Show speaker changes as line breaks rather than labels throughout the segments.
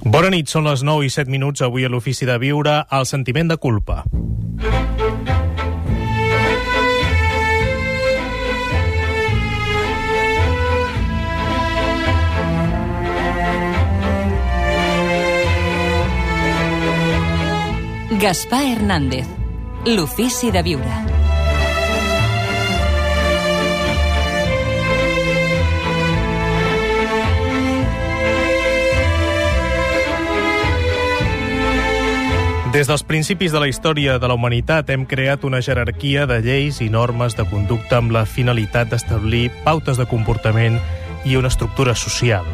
Bona nit, són les 9 i 7 minuts avui a l'Ofici de Viure, el sentiment de culpa.
Gaspar Hernández, l'Ofici de Viure.
Des dels principis de la història de la humanitat hem creat una jerarquia de lleis i normes de conducta amb la finalitat d'establir pautes de comportament i una estructura social.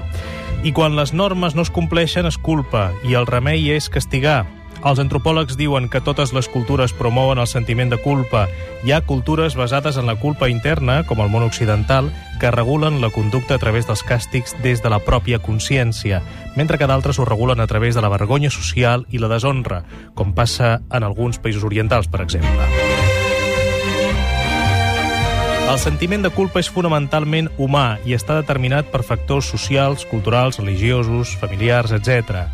I quan les normes no es compleixen és culpa i el remei és castigar. Els antropòlegs diuen que totes les cultures promouen el sentiment de culpa. Hi ha cultures basades en la culpa interna, com el món occidental, que regulen la conducta a través dels càstigs des de la pròpia consciència, mentre que d'altres ho regulen a través de la vergonya social i la deshonra, com passa en alguns països orientals, per exemple. El sentiment de culpa és fonamentalment humà i està determinat per factors socials, culturals, religiosos, familiars, etc.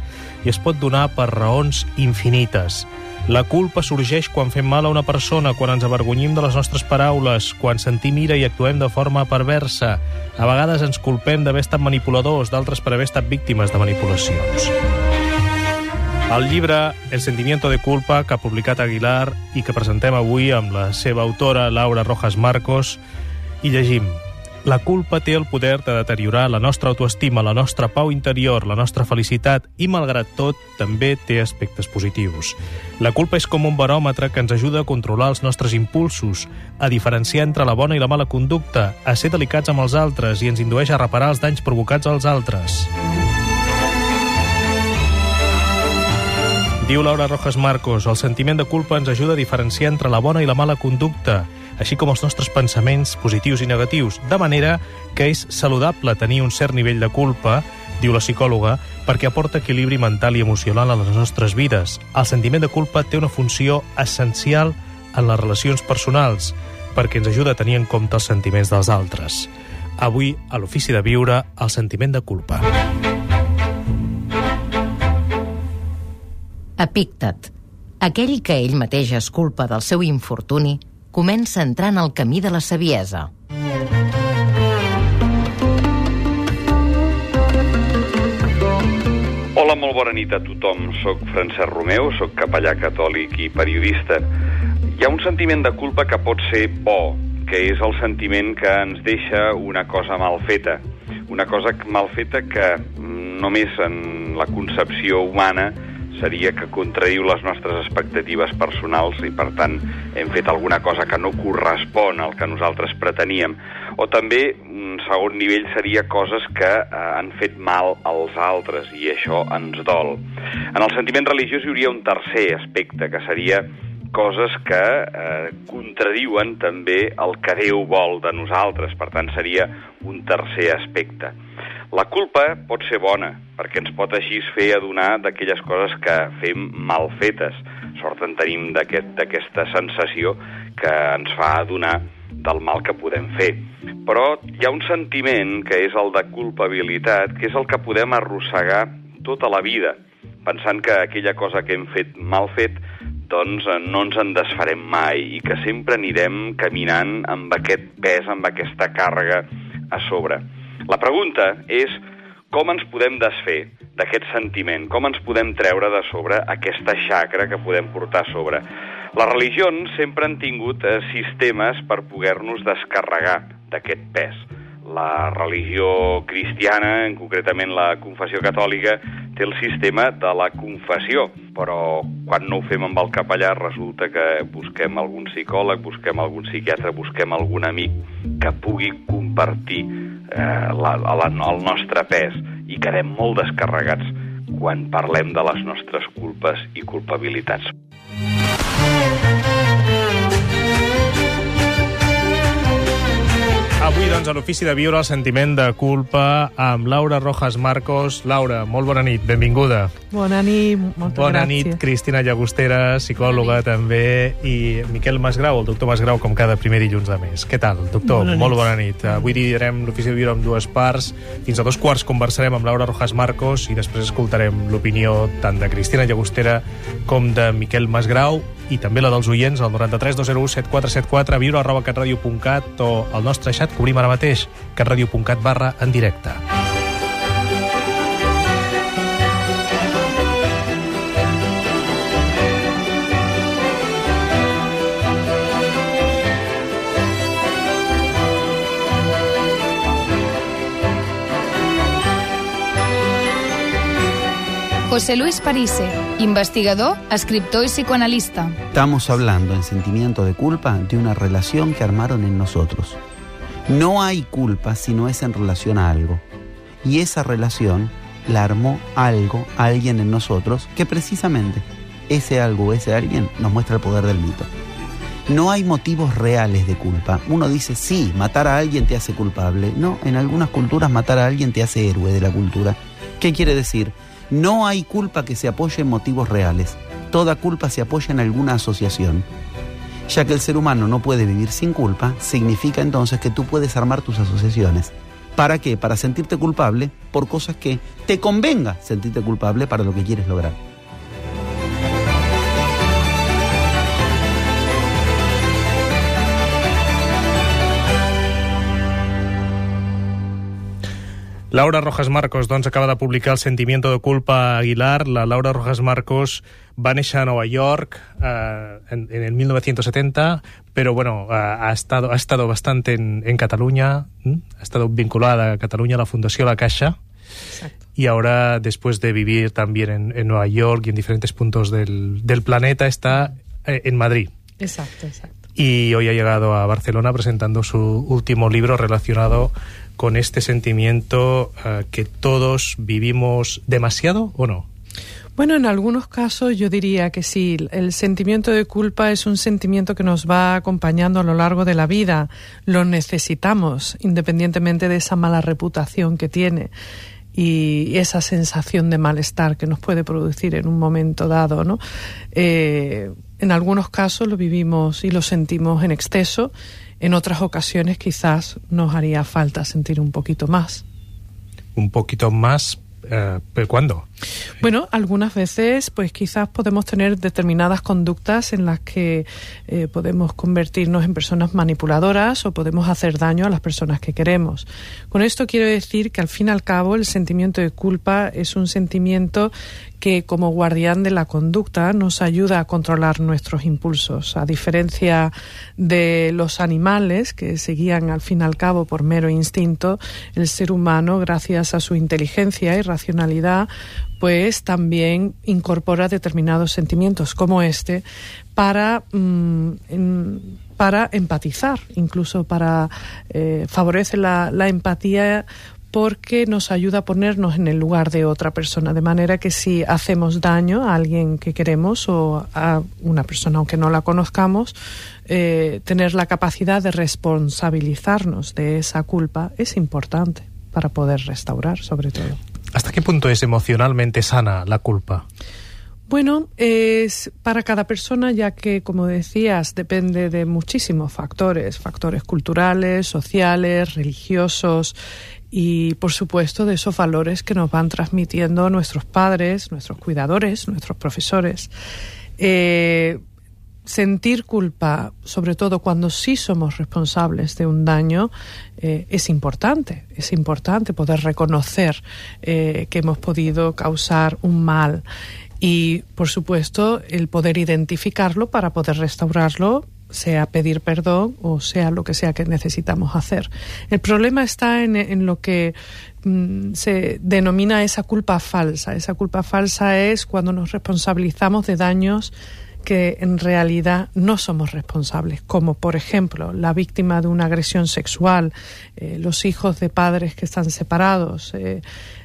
I es pot donar per raons infinites. La culpa sorgeix quan fem mal a una persona, quan ens avergonyim de les nostres paraules, quan sentim ira i actuem de forma perversa. A vegades ens culpem d'haver estat manipuladors, d'altres per haver estat víctimes de manipulacions. El llibre El sentimiento de culpa, que ha publicat Aguilar i que presentem avui amb la seva autora, Laura Rojas Marcos, i llegim la culpa té el poder de deteriorar la nostra autoestima, la nostra pau interior, la nostra felicitat i, malgrat tot, també té aspectes positius. La culpa és com un baròmetre que ens ajuda a controlar els nostres impulsos, a diferenciar entre la bona i la mala conducta, a ser delicats amb els altres i ens indueix a reparar els danys provocats als altres. Diu Laura Rojas Marcos, el sentiment de culpa ens ajuda a diferenciar entre la bona i la mala conducta, així com els nostres pensaments positius i negatius, de manera que és saludable tenir un cert nivell de culpa, diu la psicòloga, perquè aporta equilibri mental i emocional a les nostres vides. El sentiment de culpa té una funció essencial en les relacions personals, perquè ens ajuda a tenir en compte els sentiments dels altres. Avui, a l'Ofici de Viure, el sentiment de culpa.
Epíctet, aquell que ell mateix es culpa del seu infortuni, comença entrant al camí de la saviesa.
Hola, molt bona nit a tothom. Soc Francesc Romeu, soc capellà catòlic i periodista. Hi ha un sentiment de culpa que pot ser bo, que és el sentiment que ens deixa una cosa mal feta. Una cosa mal feta que només en la concepció humana seria que contradiu les nostres expectatives personals i, per tant, hem fet alguna cosa que no correspon al que nosaltres preteníem. O també, un segon nivell seria coses que eh, han fet mal als altres i això ens dol. En el sentiment religiós hi hauria un tercer aspecte, que seria coses que eh, contradiuen també el que Déu vol de nosaltres. Per tant, seria un tercer aspecte. La culpa pot ser bona, perquè ens pot així fer adonar d'aquelles coses que fem mal fetes. Sort en tenim d'aquesta aquest, sensació que ens fa adonar del mal que podem fer. Però hi ha un sentiment que és el de culpabilitat, que és el que podem arrossegar tota la vida, pensant que aquella cosa que hem fet mal fet doncs no ens en desfarem mai i que sempre anirem caminant amb aquest pes, amb aquesta càrrega a sobre. La pregunta és com ens podem desfer d'aquest sentiment, com ens podem treure de sobre aquesta xacra que podem portar a sobre. Les religions sempre han tingut eh, sistemes per poder-nos descarregar d'aquest pes. La religió cristiana, en concretament la confessió catòlica, té el sistema de la confessió, però quan no ho fem amb el capellà resulta que busquem algun psicòleg, busquem algun psiquiatre, busquem algun amic que pugui compartir eh, la, la, el nostre pes i quedem molt descarregats quan parlem de les nostres culpes i culpabilitats.
Avui, doncs, a l'Ofici de Viure el sentiment de culpa amb Laura Rojas Marcos. Laura, molt bona nit, benvinguda.
Bona nit, moltes
bona
gràcies.
nit, Cristina Llagostera, psicòloga també, i Miquel Masgrau, el doctor Masgrau, com cada primer dilluns de mes. Què tal, doctor?
Bona nit.
molt bona nit. Avui dividirem l'Ofici de Viure en dues parts. Fins a dos quarts conversarem amb Laura Rojas Marcos i després escoltarem l'opinió tant de Cristina Llagostera com de Miquel Masgrau i també la dels oients al 93 201 7474 viure arroba catradio.cat o al nostre xat que obrim ara mateix catradio.cat barra en directe.
José Luis Parise, investigador, escriptor y psicoanalista.
Estamos hablando en sentimiento de culpa de una relación que armaron en nosotros. No hay culpa si no es en relación a algo. Y esa relación la armó algo, alguien en nosotros, que precisamente ese algo ese alguien nos muestra el poder del mito. No hay motivos reales de culpa. Uno dice, sí, matar a alguien te hace culpable. No, en algunas culturas matar a alguien te hace héroe de la cultura. ¿Qué quiere decir? No hay culpa que se apoye en motivos reales. Toda culpa se apoya en alguna asociación. Ya que el ser humano no puede vivir sin culpa, significa entonces que tú puedes armar tus asociaciones. ¿Para qué? Para sentirte culpable por cosas que te convenga sentirte culpable para lo que quieres lograr.
Laura Rojas Marcos doncs, acaba de publicar sentimiento de culpa Aguilar. La Laura Rojas Marcos va néixer a Nova York eh, en, en el 1970, pero bueno, eh, ha, estado, ha estado bastante en, en Cataluña, ha estado vinculada a Cataluña, a la Fundación La Caixa,
Exacto.
y ahora, después de vivir también en, en Nueva York y en diferentes puntos del, del planeta, está eh, en Madrid.
Exacto, exacto.
y hoy ha llegado a Barcelona presentando su último libro relacionado con este sentimiento que todos vivimos demasiado o no.
Bueno, en algunos casos yo diría que sí. El sentimiento de culpa es un sentimiento que nos va acompañando a lo largo de la vida. Lo necesitamos, independientemente de esa mala reputación que tiene y esa sensación de malestar que nos puede producir en un momento dado, ¿no? Eh, en algunos casos lo vivimos y lo sentimos en exceso. En otras ocasiones quizás nos haría falta sentir un poquito más.
Un poquito más, eh, ¿pero cuándo?
Bueno, algunas veces, pues quizás podemos tener determinadas conductas en las que eh, podemos convertirnos en personas manipuladoras o podemos hacer daño a las personas que queremos. Con esto quiero decir que al fin y al cabo el sentimiento de culpa es un sentimiento que como guardián de la conducta nos ayuda a controlar nuestros impulsos, a diferencia de los animales que se guían al fin y al cabo por mero instinto, el ser humano, gracias a su inteligencia y racionalidad, pues también incorpora determinados sentimientos como este para, mm, para empatizar, incluso para eh, favorece la, la empatía porque nos ayuda a ponernos en el lugar de otra persona, de manera que si hacemos daño a alguien que queremos o a una persona aunque no la conozcamos, eh, tener la capacidad de responsabilizarnos de esa culpa es importante para poder restaurar, sobre todo.
¿Hasta qué punto es emocionalmente sana la culpa?
Bueno, es para cada persona, ya que, como decías, depende de muchísimos factores, factores culturales, sociales, religiosos y, por supuesto, de esos valores que nos van transmitiendo nuestros padres, nuestros cuidadores, nuestros profesores. Eh, sentir culpa, sobre todo cuando sí somos responsables de un daño, eh, es importante. Es importante poder reconocer eh, que hemos podido causar un mal y, por supuesto, el poder identificarlo para poder restaurarlo sea pedir perdón o sea lo que sea que necesitamos hacer. El problema está en, en lo que mm, se denomina esa culpa falsa. Esa culpa falsa es cuando nos responsabilizamos de daños que en realidad no somos responsables, como por ejemplo la víctima de una agresión sexual, eh, los hijos de padres que están separados. eh,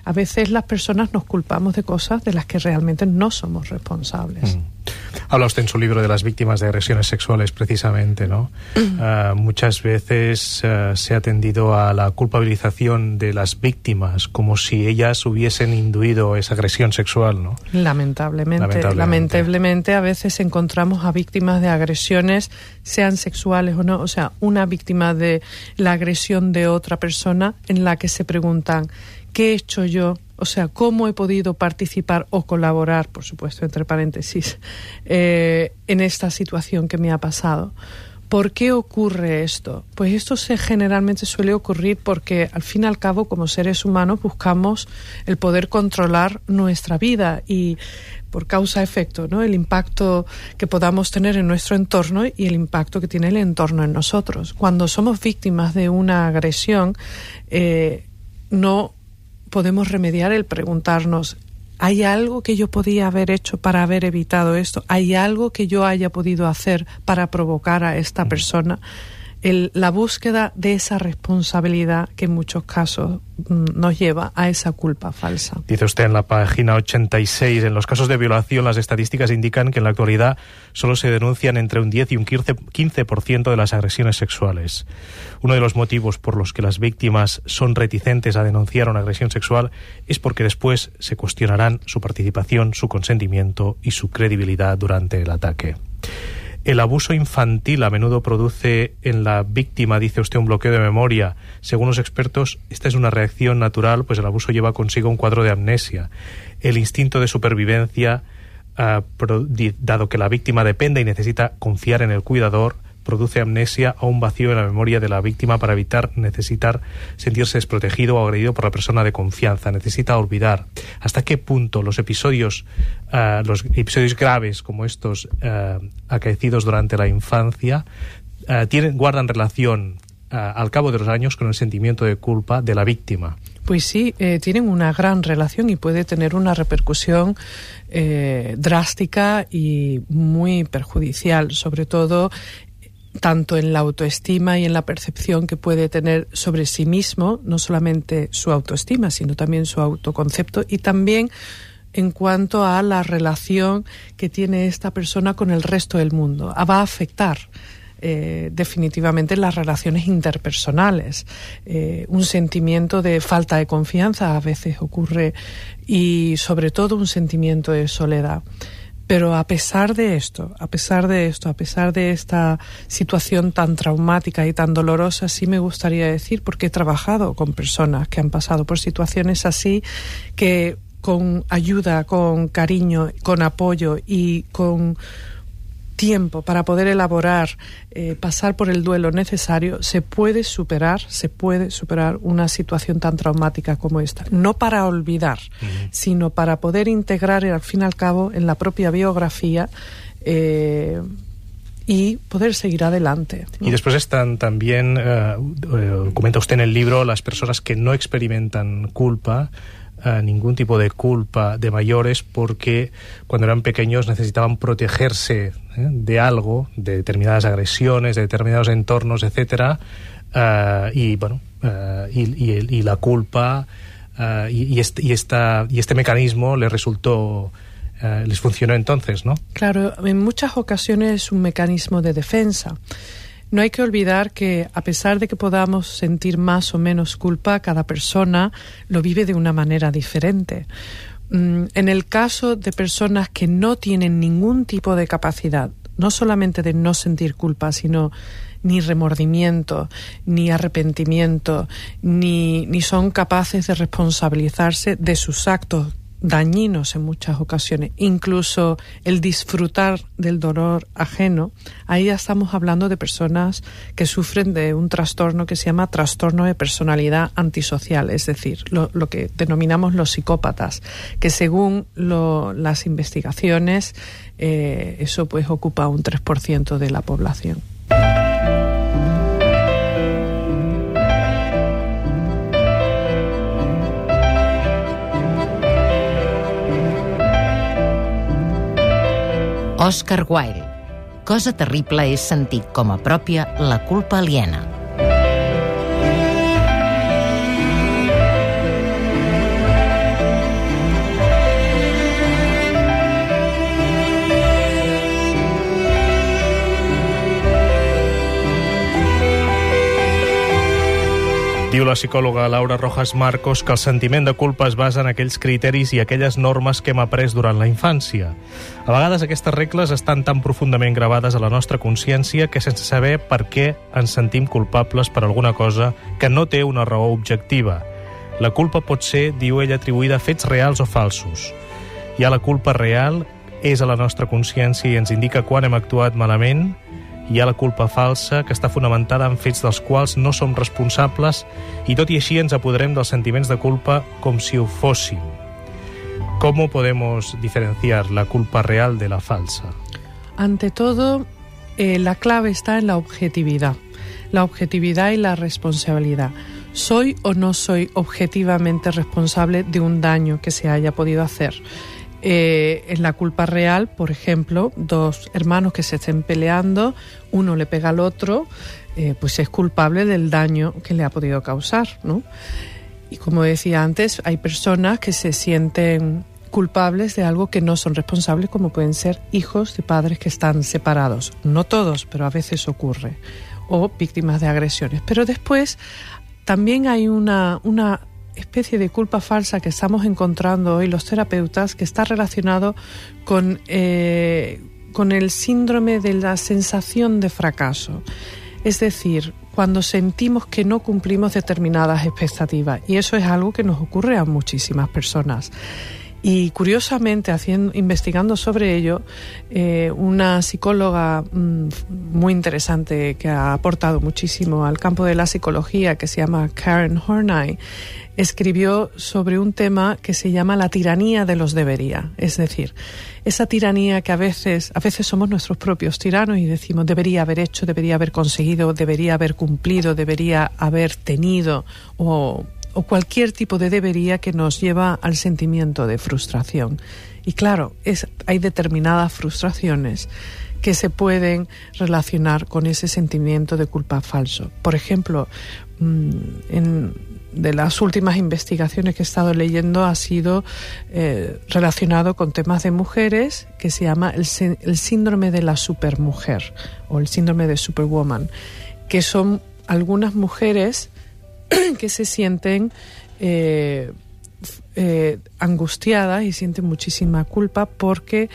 a veces las personas nos culpamos de cosas de las que realmente no somos responsables.
Habla usted en su libro de las víctimas de agresiones sexuales, precisamente, ¿no? Uh, muchas veces uh, se ha tendido a la culpabilización de las víctimas como si ellas hubiesen induido esa agresión sexual, ¿no?
Lamentablemente, lamentablemente, lamentablemente a veces encontramos a víctimas de agresiones, sean sexuales o no, o sea, una víctima de la agresión de otra persona en la que se preguntan, ¿qué he hecho yo o sea, cómo he podido participar o colaborar, por supuesto, entre paréntesis, eh, en esta situación que me ha pasado. ¿Por qué ocurre esto? Pues esto se generalmente suele ocurrir porque al fin y al cabo como seres humanos buscamos el poder controlar nuestra vida y por causa-efecto, ¿no? El impacto que podamos tener en nuestro entorno y el impacto que tiene el entorno en nosotros. Cuando somos víctimas de una agresión, eh, no podemos remediar el preguntarnos, ¿hay algo que yo podía haber hecho para haber evitado esto? ¿Hay algo que yo haya podido hacer para provocar a esta persona? La búsqueda de esa responsabilidad que en muchos casos mm, nos lleva a esa culpa falsa.
Dice usted en la página 86, en los casos de violación las estadísticas indican que en la actualidad solo se denuncian entre un 10 y un 15%, de las agresiones sexuales. Uno de los motivos por los que las víctimas son reticentes a denunciar una agresión sexual es porque después se cuestionarán su participación, su consentimiento y su credibilidad durante el ataque. El abuso infantil a menudo produce en la víctima, dice usted, un bloqueo de memoria. Según los expertos, esta es una reacción natural, pues el abuso lleva consigo un cuadro de amnesia. El instinto de supervivencia, uh, dado que la víctima depende y necesita confiar en el cuidador, produce amnesia o un vacío en la memoria de la víctima para evitar necesitar sentirse desprotegido o agredido por la persona de confianza. Necesita olvidar. ¿Hasta qué punto los episodios, uh, los episodios graves como estos uh, acaecidos durante la infancia uh, tienen, guardan relación al cabo de los años con el sentimiento de culpa de la víctima?
Pues sí, eh, tienen una gran relación y puede tener una repercusión eh, drástica y muy perjudicial, sobre todo tanto en la autoestima y en la percepción que puede tener sobre sí mismo, no solamente su autoestima, sino también su autoconcepto y también en cuanto a la relación que tiene esta persona con el resto del mundo. Ah, va a afectar eh, definitivamente las relaciones interpersonales. Eh, un sentimiento de falta de confianza a veces ocurre y sobre todo un sentimiento de soledad. Pero a pesar de esto, a pesar de esto, a pesar de esta situación tan traumática y tan dolorosa, sí me gustaría decir, porque he trabajado con personas que han pasado por situaciones así, que con ayuda, con cariño, con apoyo y con tiempo para poder elaborar, eh, pasar por el duelo necesario, se puede superar, se puede superar una situación tan traumática como esta. No para olvidar, sino para poder integrar, al fin y al cabo, en la propia biografía. Eh, y poder seguir adelante.
Y después están también, eh, comenta usted en el libro, las personas que no experimentan culpa, ningún tipo de culpa de mayores porque cuando eran pequeños necesitaban protegerse ¿eh? de algo, de determinadas agresiones, de determinados entornos, etcétera, uh, y bueno, uh, y, y, y, la culpa y, este, y, esta, y este mecanismo les resultó les funcionó entonces, ¿no?
Claro, en muchas ocasiones es un mecanismo de defensa. No hay que olvidar que a pesar de que podamos sentir más o menos culpa, cada persona lo vive de una manera diferente. Mm, en el caso de personas que no tienen ningún tipo de capacidad, no solamente de no sentir culpa, sino ni remordimiento, ni arrepentimiento, ni, ni son capaces de responsabilizarse de sus actos dañinos en muchas ocasiones, incluso el disfrutar del dolor ajeno, ahí ya estamos hablando de personas que sufren de un trastorno que se llama trastorno de personalidad antisocial, es decir, lo, que denominamos los psicópatas, que según lo, las investigaciones eh, eso pues ocupa un 3% de la población.
Oscar Wilde. Cosa terrible és sentir com a pròpia la culpa aliena.
Diu la psicòloga Laura Rojas Marcos que el sentiment de culpa es basa en aquells criteris i aquelles normes que hem après durant la infància. A vegades aquestes regles estan tan profundament gravades a la nostra consciència que sense saber per què ens sentim culpables per alguna cosa que no té una raó objectiva. La culpa pot ser, diu ella, atribuïda a fets reals o falsos. Hi ha la culpa real, és a la nostra consciència i ens indica quan hem actuat malament, hi ha la culpa falsa, que està fonamentada en fets dels quals no som responsables i tot i així ens apoderem dels sentiments de culpa com si ho fóssim. ¿Cómo podemos diferenciar la culpa real de la falsa?
Ante todo, eh, la clave está en la objetividad. La objetividad y la responsabilidad. ¿Soy o no soy objetivamente responsable de un daño que se haya podido hacer? Eh, en la culpa real, por ejemplo, dos hermanos que se estén peleando, uno le pega al otro, eh, pues es culpable del daño que le ha podido causar, ¿no? Y como decía antes, hay personas que se sienten culpables de algo que no son responsables, como pueden ser hijos de padres que están separados. No todos, pero a veces ocurre. O víctimas de agresiones. Pero después también hay una, una especie de culpa falsa que estamos encontrando hoy los terapeutas que está relacionado con, eh, con el síndrome de la sensación de fracaso. Es decir, cuando sentimos que no cumplimos determinadas expectativas. Y eso es algo que nos ocurre a muchísimas personas. Y curiosamente, haciendo, investigando sobre ello, eh, una psicóloga mmm, muy interesante que ha aportado muchísimo al campo de la psicología, que se llama Karen Horney, escribió sobre un tema que se llama la tiranía de los debería. Es decir, esa tiranía que a veces, a veces somos nuestros propios tiranos y decimos debería haber hecho, debería haber conseguido, debería haber cumplido, debería haber tenido o o cualquier tipo de debería que nos lleva al sentimiento de frustración. Y claro, es, hay determinadas frustraciones que se pueden relacionar con ese sentimiento de culpa falso. Por ejemplo, en, de las últimas investigaciones que he estado leyendo ha sido eh, relacionado con temas de mujeres que se llama el, el síndrome de la supermujer o el síndrome de superwoman, que son algunas mujeres que se sienten eh, eh, angustiadas y sienten muchísima culpa porque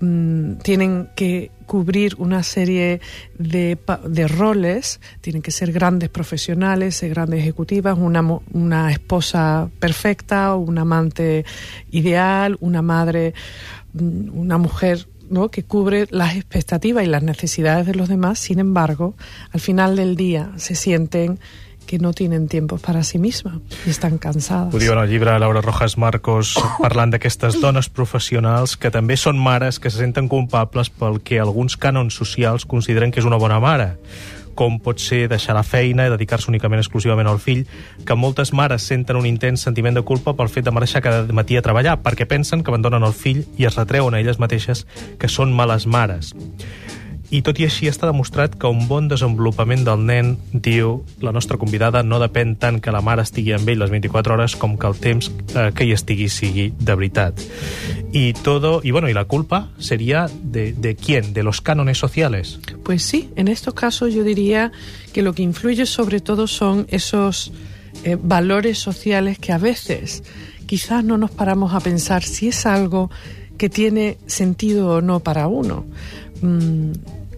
mmm, tienen que cubrir una serie de, de, roles, tienen que ser grandes profesionales, ser grandes ejecutivas, una, una esposa perfecta, una amante ideal, una madre, una mujer ¿no? que cubre las expectativas y las necesidades de los demás, sin embargo, al final del día se sienten que no tienen tiempo para sí misma i estan cansades.
Ho diu en el llibre Laura Rojas Marcos parlant d'aquestes dones professionals que també són mares que se senten culpables pel que alguns cànons socials consideren que és una bona mare com pot ser deixar la feina i dedicar-se únicament exclusivament al fill, que moltes mares senten un intens sentiment de culpa pel fet de marxar cada matí a treballar, perquè pensen que abandonen el fill i es retreuen a elles mateixes que són males mares. I tot i així està demostrat que un bon desenvolupament del nen, diu la nostra convidada, no depèn tant que la mare estigui amb ell les 24 hores com que el temps eh, que hi estigui sigui de veritat. Y todo, y bueno, y la culpa sería de, de quién, de los cánones sociales.
Pues sí, en estos casos yo diría que lo que influye sobre todo son esos eh, valores sociales que a veces quizás no nos paramos a pensar si es algo que tiene sentido o no para uno. Mm,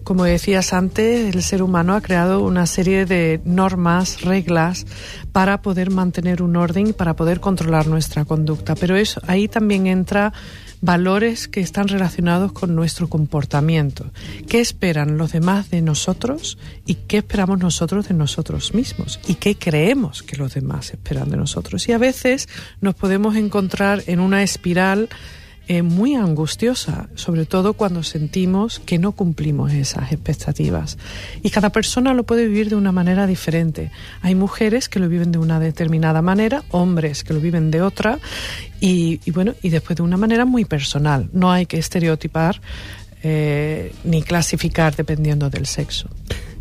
como decías antes, el ser humano ha creado una serie de normas, reglas para poder mantener un orden para poder controlar nuestra conducta. Pero eso, ahí también entra valores que están relacionados con nuestro comportamiento. ¿Qué esperan los demás de nosotros y qué esperamos nosotros de nosotros mismos? ¿Y qué creemos que los demás esperan de nosotros? Y a veces nos podemos encontrar en una espiral eh, muy angustiosa, sobre todo cuando sentimos que no cumplimos esas expectativas. Y cada persona lo puede vivir de una manera diferente. Hay mujeres que lo viven de una determinada manera, hombres que lo viven de otra, y, y bueno, y después de una manera muy personal. No hay que estereotipar eh, ni clasificar dependiendo del sexo.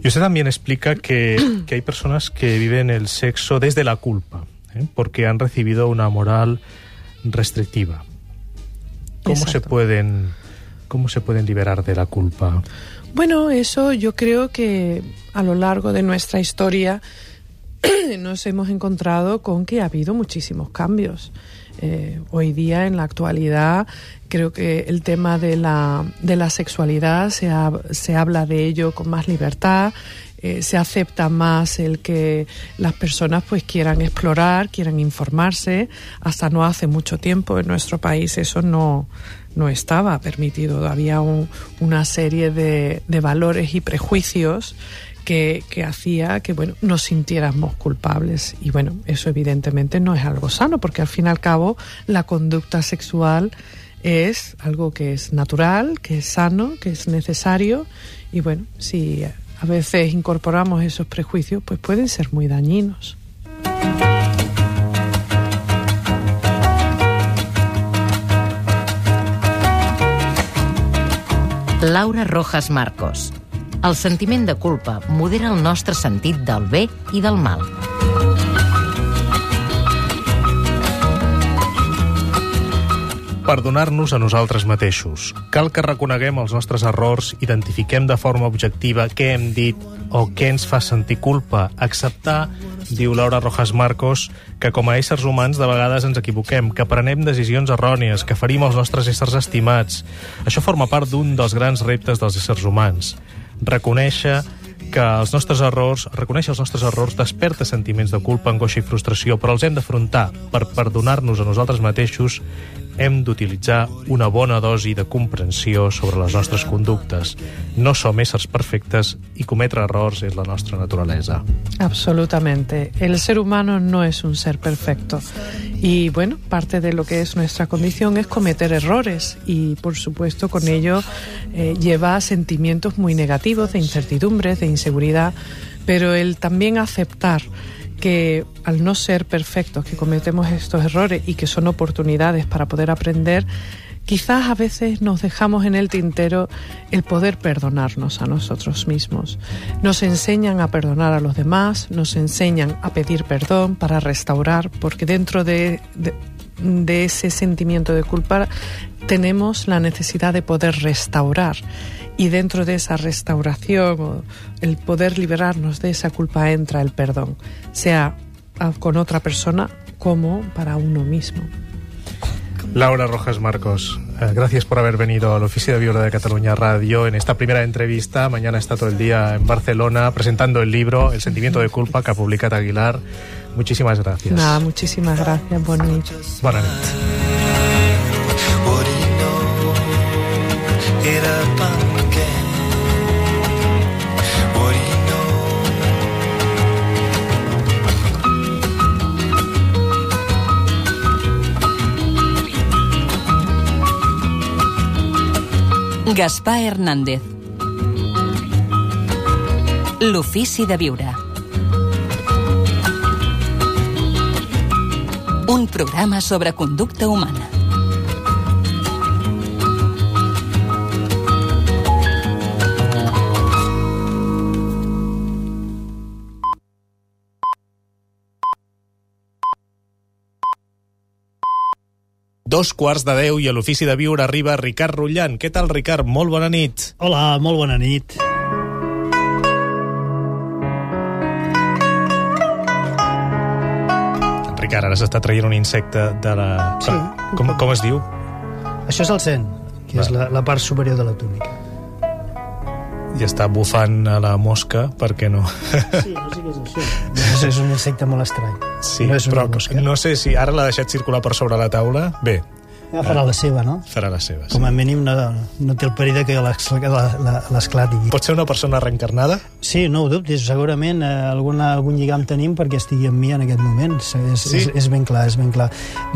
Y usted también explica que, que hay personas que viven el sexo desde la culpa, ¿eh? porque han recibido una moral restrictiva. ¿Cómo se pueden cómo se pueden liberar de la culpa?
Bueno, eso yo creo que a lo largo de nuestra historia nos hemos encontrado con que ha habido muchísimos cambios. Eh, hoy día, en la actualidad, creo que el tema de la, de la sexualidad se, ha- se habla de ello con más libertad. Eh, se acepta más el que las personas pues quieran explorar, quieran informarse. Hasta no hace mucho tiempo en nuestro país eso no, no estaba permitido. Había un- una serie de, de valores y prejuicios que, que hacía que bueno nos sintiéramos culpables y bueno eso evidentemente no es algo sano porque al fin y al cabo la conducta sexual es algo que es natural que es sano que es necesario y bueno si a veces incorporamos esos prejuicios pues pueden ser muy dañinos
Laura Rojas Marcos. El sentiment de culpa modera el nostre sentit del bé i del mal.
Perdonar-nos a nosaltres mateixos. Cal que reconeguem els nostres errors, identifiquem de forma objectiva què hem dit o què ens fa sentir culpa. Acceptar, diu Laura Rojas Marcos, que com a éssers humans de vegades ens equivoquem, que prenem decisions errònies, que ferim els nostres éssers estimats. Això forma part d'un dels grans reptes dels éssers humans. Reconèixer que els nostres errors, reconèixer els nostres errors desperta sentiments de culpa, angoixa i frustració, però els hem d'afrontar. Per perdonar-nos a nosaltres mateixos hem d'utilitzar una bona dosi de comprensió sobre les nostres conductes. No som éssers perfectes i cometre errors és la nostra naturalesa.
Absolutamente. El ser humano no es un ser perfecto. Y bueno, parte de lo que es nuestra condición es cometer errores y por supuesto con ello eh, lleva sentimientos muy negativos de incertidumbres, de inseguridad, pero el también aceptar que al no ser perfectos, que cometemos estos errores y que son oportunidades para poder aprender, quizás a veces nos dejamos en el tintero el poder perdonarnos a nosotros mismos. Nos enseñan a perdonar a los demás, nos enseñan a pedir perdón para restaurar, porque dentro de, ese sentimiento de culpa tenemos la necesidad de poder restaurar y dentro de esa restauración o el poder liberarnos de esa culpa entra el perdón, sea con otra persona como para uno mismo.
Laura Rojas Marcos, eh, gracias por haber venido al Oficio de Viura de Cataluña Radio en esta primera entrevista. Mañana está todo el día en Barcelona presentando el libro El sentimiento de culpa que ha publicado Aguilar. Muchísimas gracias.
Nada, muchísimas gracias. Buenas noches.
Bona nit.
Gaspar Hernández. L'ofici de viure. Un programa sobre conducta humana.
Dos quarts de deu i a l'Ofici de Viure arriba Ricard Rullant. Què tal, Ricard? Molt bona nit.
Hola, molt bona nit.
Ricard, ara s'està traient un insecte de la...
Sí.
Com, com es diu?
Això és el cent, que és
Va.
la, la part superior de la túnica.
I està bufant a la mosca, perquè no?
Sí, no sé què és això. És, és un insecte molt estrany.
Sí,
no és
però no sé si ara l'ha deixat circular per sobre la taula. Bé,
Ja farà la seva, no?
farà les seves.
Com a mínim no, no té el perill que la- la- l'esclati.
Pot ser una persona reencarnada?
Sí, no ho dubtis, segurament eh, alguna, algun lligam tenim perquè estigui amb mi en aquest moment. És,
Sí?
és, és ben clar, és ben clar.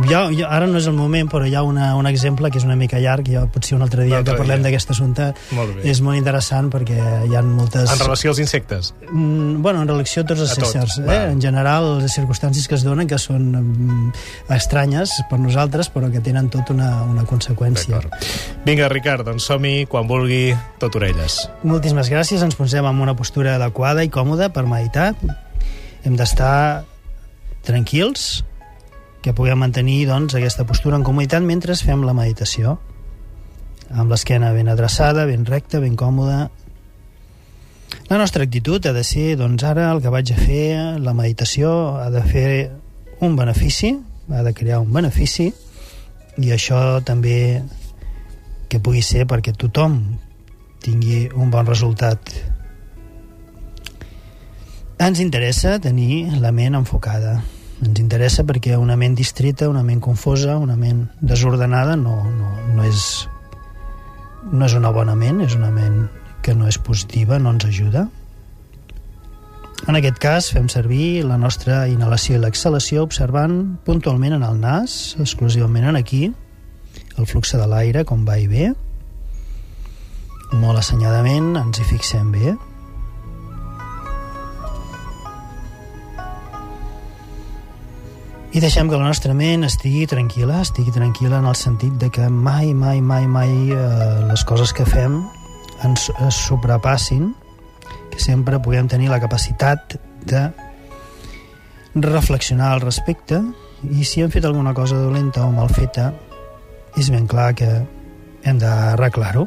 Jo, jo, ara no és el moment, però hi ha una, un exemple que és una mica llarg, ja potser un altre dia
Un altre
que parlem d'aquest assumpte.
Molt.
És molt interessant perquè hi ha moltes...
En relació als insectes?
Mm, bueno, en relació a tots els
A
éssers.
va.
Eh? En general, les circumstàncies que es donen que són mm, estranyes per nosaltres, però que tenen tot una, una conseqüència.
Vinga, Ricard, doncs som-hi quan vulgui tot orelles.
Moltíssimes gràcies. Ens posem en una postura adequada i còmoda per meditar. Hem d'estar tranquils, que puguem mantenir doncs, aquesta postura en comoditat mentre fem la meditació. Amb l'esquena ben adreçada, ben recta, ben còmoda. La nostra actitud ha de ser, doncs ara el que vaig a fer, la meditació ha de fer un benefici, ha de crear un benefici, i això també que pugui ser perquè tothom tingui un bon resultat. Ens interessa tenir la ment enfocada. Ens interessa perquè una ment distreta, una ment confosa, una ment desordenada no, no, no, és, no és una bona ment, és una ment que no és positiva, no ens ajuda. En aquest cas fem servir la nostra inhalació i l'exhalació observant puntualment en el nas, exclusivament en aquí, el flux de l'aire, com va i ve. Molt assenyadament, ens hi fixem bé. I deixem que la nostra ment estigui tranquil·la, estigui tranquil·la en el sentit de que mai, mai, mai, mai eh, les coses que fem ens, sobrepassin, que sempre puguem tenir la capacitat de reflexionar al respecte i si hem fet alguna cosa dolenta o mal feta és ben clar que hem d'arreglar-ho.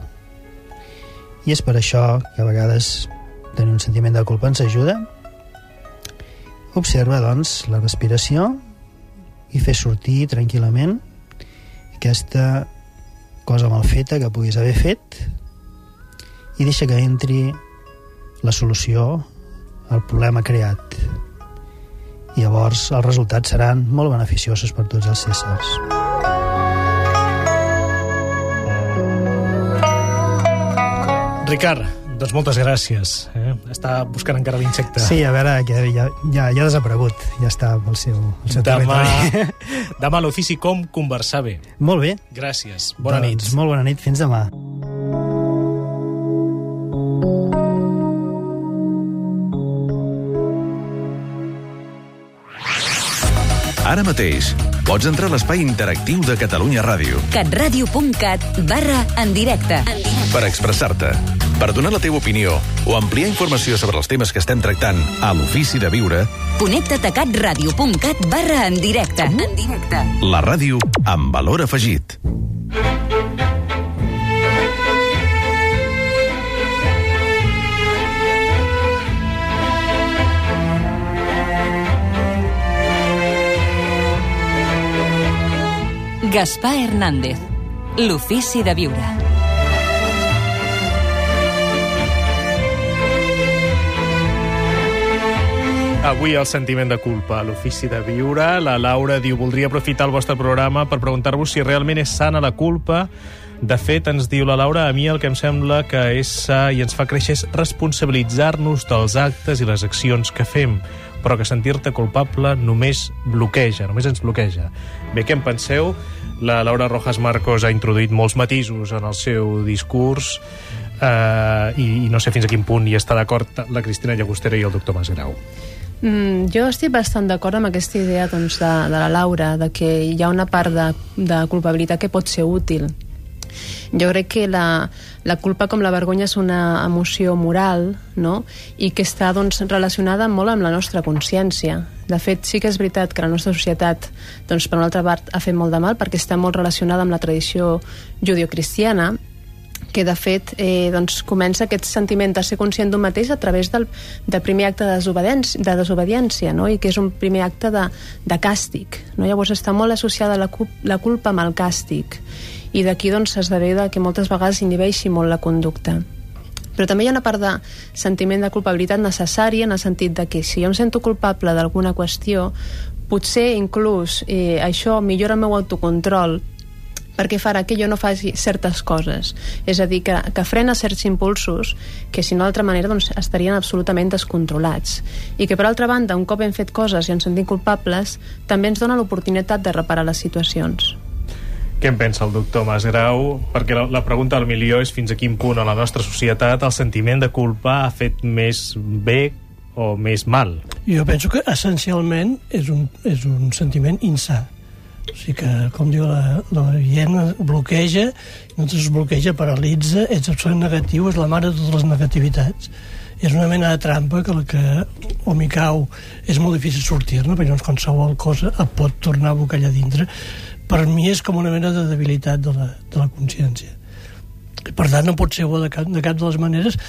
I és per això que a vegades tenir un sentiment de culpa ens ajuda. Observa doncs la respiració i fer sortir tranquil·lament aquesta cosa mal feta que puguis haver fet i deixa que entri la solució al problema creat. I llavors els resultats seran molt beneficiosos per tots els éssers.
Ricard, doncs moltes gràcies. Eh? Està buscant encara l'insecte.
Sí, a veure, que ja, ja, ja ha desaparegut. Ja està al seu, al seu
Demà,
territori.
demà l'ofici com conversar bé.
Molt bé.
Gràcies. Bona
doncs,
nit.
Molt bona nit. Fins demà.
Ara mateix, pots entrar a l'espai interactiu de Catalunya Ràdio
catradio.cat barra en directe.
per expressar-te, per donar la teva opinió o ampliar informació sobre els temes que estem tractant a l'Ofici de Viure,
Connecta't a catradio.cat barra en directe. En directe.
la ràdio amb valor afegit.
Gaspar Hernández. L'ofici de viure.
Avui el sentiment de culpa l'ofici de viure. La Laura diu, voldria aprofitar el vostre programa per preguntar-vos si realment és sana la culpa. De fet, ens diu la Laura, a mi el que em sembla que és sa i ens fa créixer és responsabilitzar-nos dels actes i les accions que fem, però que sentir-te culpable només bloqueja, només ens bloqueja. Bé, què en penseu? La Laura Rojas Marcos ha introduït molts matisos en el seu discurs eh, i, i no sé fins a quin punt hi està d'acord la Cristina Llagostera i el doctor Masgrau.
Mm, jo estic bastant d'acord amb aquesta idea doncs, de, de la Laura, de que hi ha una part de, de culpabilitat que pot ser útil. Jo crec que la, la culpa com la vergonya és una emoció moral no? i que està doncs, relacionada molt amb la nostra consciència. De fet, sí que és veritat que la nostra societat, doncs, per una altra part, ha fet molt de mal perquè està molt relacionada amb la tradició judio-cristiana que de fet eh, doncs, comença aquest sentiment de ser conscient d'un mateix a través del, del primer acte de desobediència, de desobediència no? i que és un primer acte de, de càstig. No? Llavors està molt associada la, la culpa amb el càstig i d'aquí doncs, esdevé de que moltes vegades inhibeixi molt la conducta. Però també hi ha una part de sentiment de culpabilitat necessària en el sentit de que si jo em sento culpable d'alguna qüestió, potser inclús eh, això millora el meu autocontrol perquè farà que jo no faci certes coses. És a dir, que, que frena certs impulsos que, si no d'altra manera, doncs, estarien absolutament descontrolats. I que, per altra banda, un cop hem fet coses i ens sentim culpables, també ens dona l'oportunitat de reparar les situacions.
Què en pensa el doctor Masgrau? Perquè la, la pregunta al milió és fins a quin punt a la nostra societat el sentiment de culpa ha fet més bé o més mal?
Jo penso que essencialment és un, és un sentiment insà. O sigui que, com diu la, la hiena, bloqueja, no es bloqueja, paralitza, és absolutament negatiu, és la mare de totes les negativitats. És una mena de trampa que la que o m'hi cau és molt difícil sortir-ne, perquè doncs qualsevol cosa et pot tornar a abocar allà dintre. Per mi és com una mena de debilitat de la, de la consciència. I per tant, no pot ser bo de cap, de cap de les maneres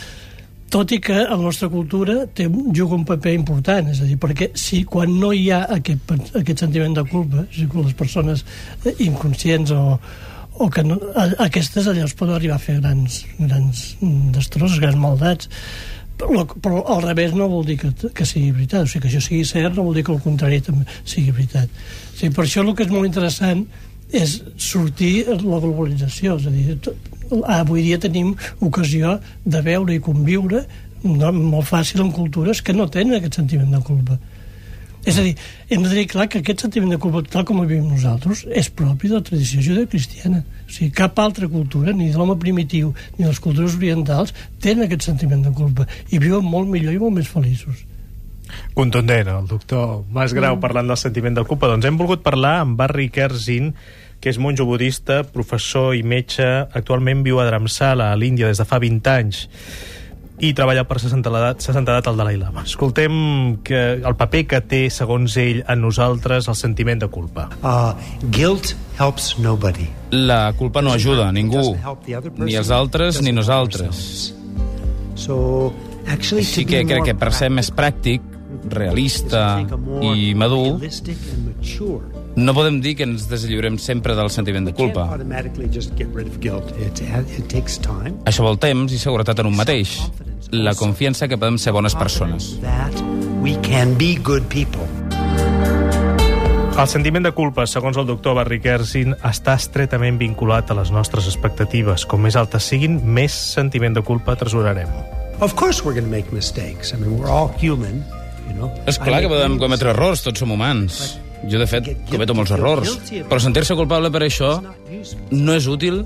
tot i que la nostra cultura té, juga un paper important, és a dir, perquè si quan no hi ha aquest, aquest sentiment de culpa, a dir, les persones inconscients o, o que no, a, aquestes llavors poden arribar a fer grans, grans mm, destrosses, grans maldats, però, però al revés no vol dir que, que sigui veritat, o sigui, que això sigui cert no vol dir que el contrari també sigui veritat. O sigui, per això el que és molt interessant és sortir la globalització, és a dir, tot, avui dia tenim ocasió de veure i conviure no, molt fàcil en cultures que no tenen aquest sentiment de culpa. És a dir, hem de tenir clar que aquest sentiment de culpa, tal com el vivim nosaltres, és propi de la tradició judeocristiana. O sigui, cap altra cultura, ni de l'home primitiu, ni de les cultures orientals, tenen aquest sentiment de culpa i viuen molt millor i molt més feliços.
Contundent, el doctor Mas Grau mm. parlant del sentiment del culpa. Doncs hem volgut parlar amb Barry Kerzin, que és monjo budista, professor i metge, actualment viu a Dharamsala, a l'Índia, des de fa 20 anys i treballa per 60 edat, 60 edat al Dalai Lama. Escoltem que el paper que té, segons ell, en nosaltres el sentiment de culpa.
Uh, guilt helps nobody.
La culpa no ajuda a ningú, ni els altres ni nosaltres.
So, actually,
Així que crec que per ser més pràctic, realista i madur, no podem dir que ens deslliurem sempre del sentiment de culpa. Això vol temps i seguretat en un mateix. La confiança que podem ser bones persones.
El sentiment de culpa, segons el doctor Barry Kerzin, està estretament vinculat a les nostres expectatives. Com més altes siguin, més sentiment de culpa atresorarem.
Of course we're going to make mistakes. I mean, we're all human, know.
És clar que podem cometre errors, tots som humans. Jo, de fet, cometo molts errors. Però sentir-se culpable per això no és útil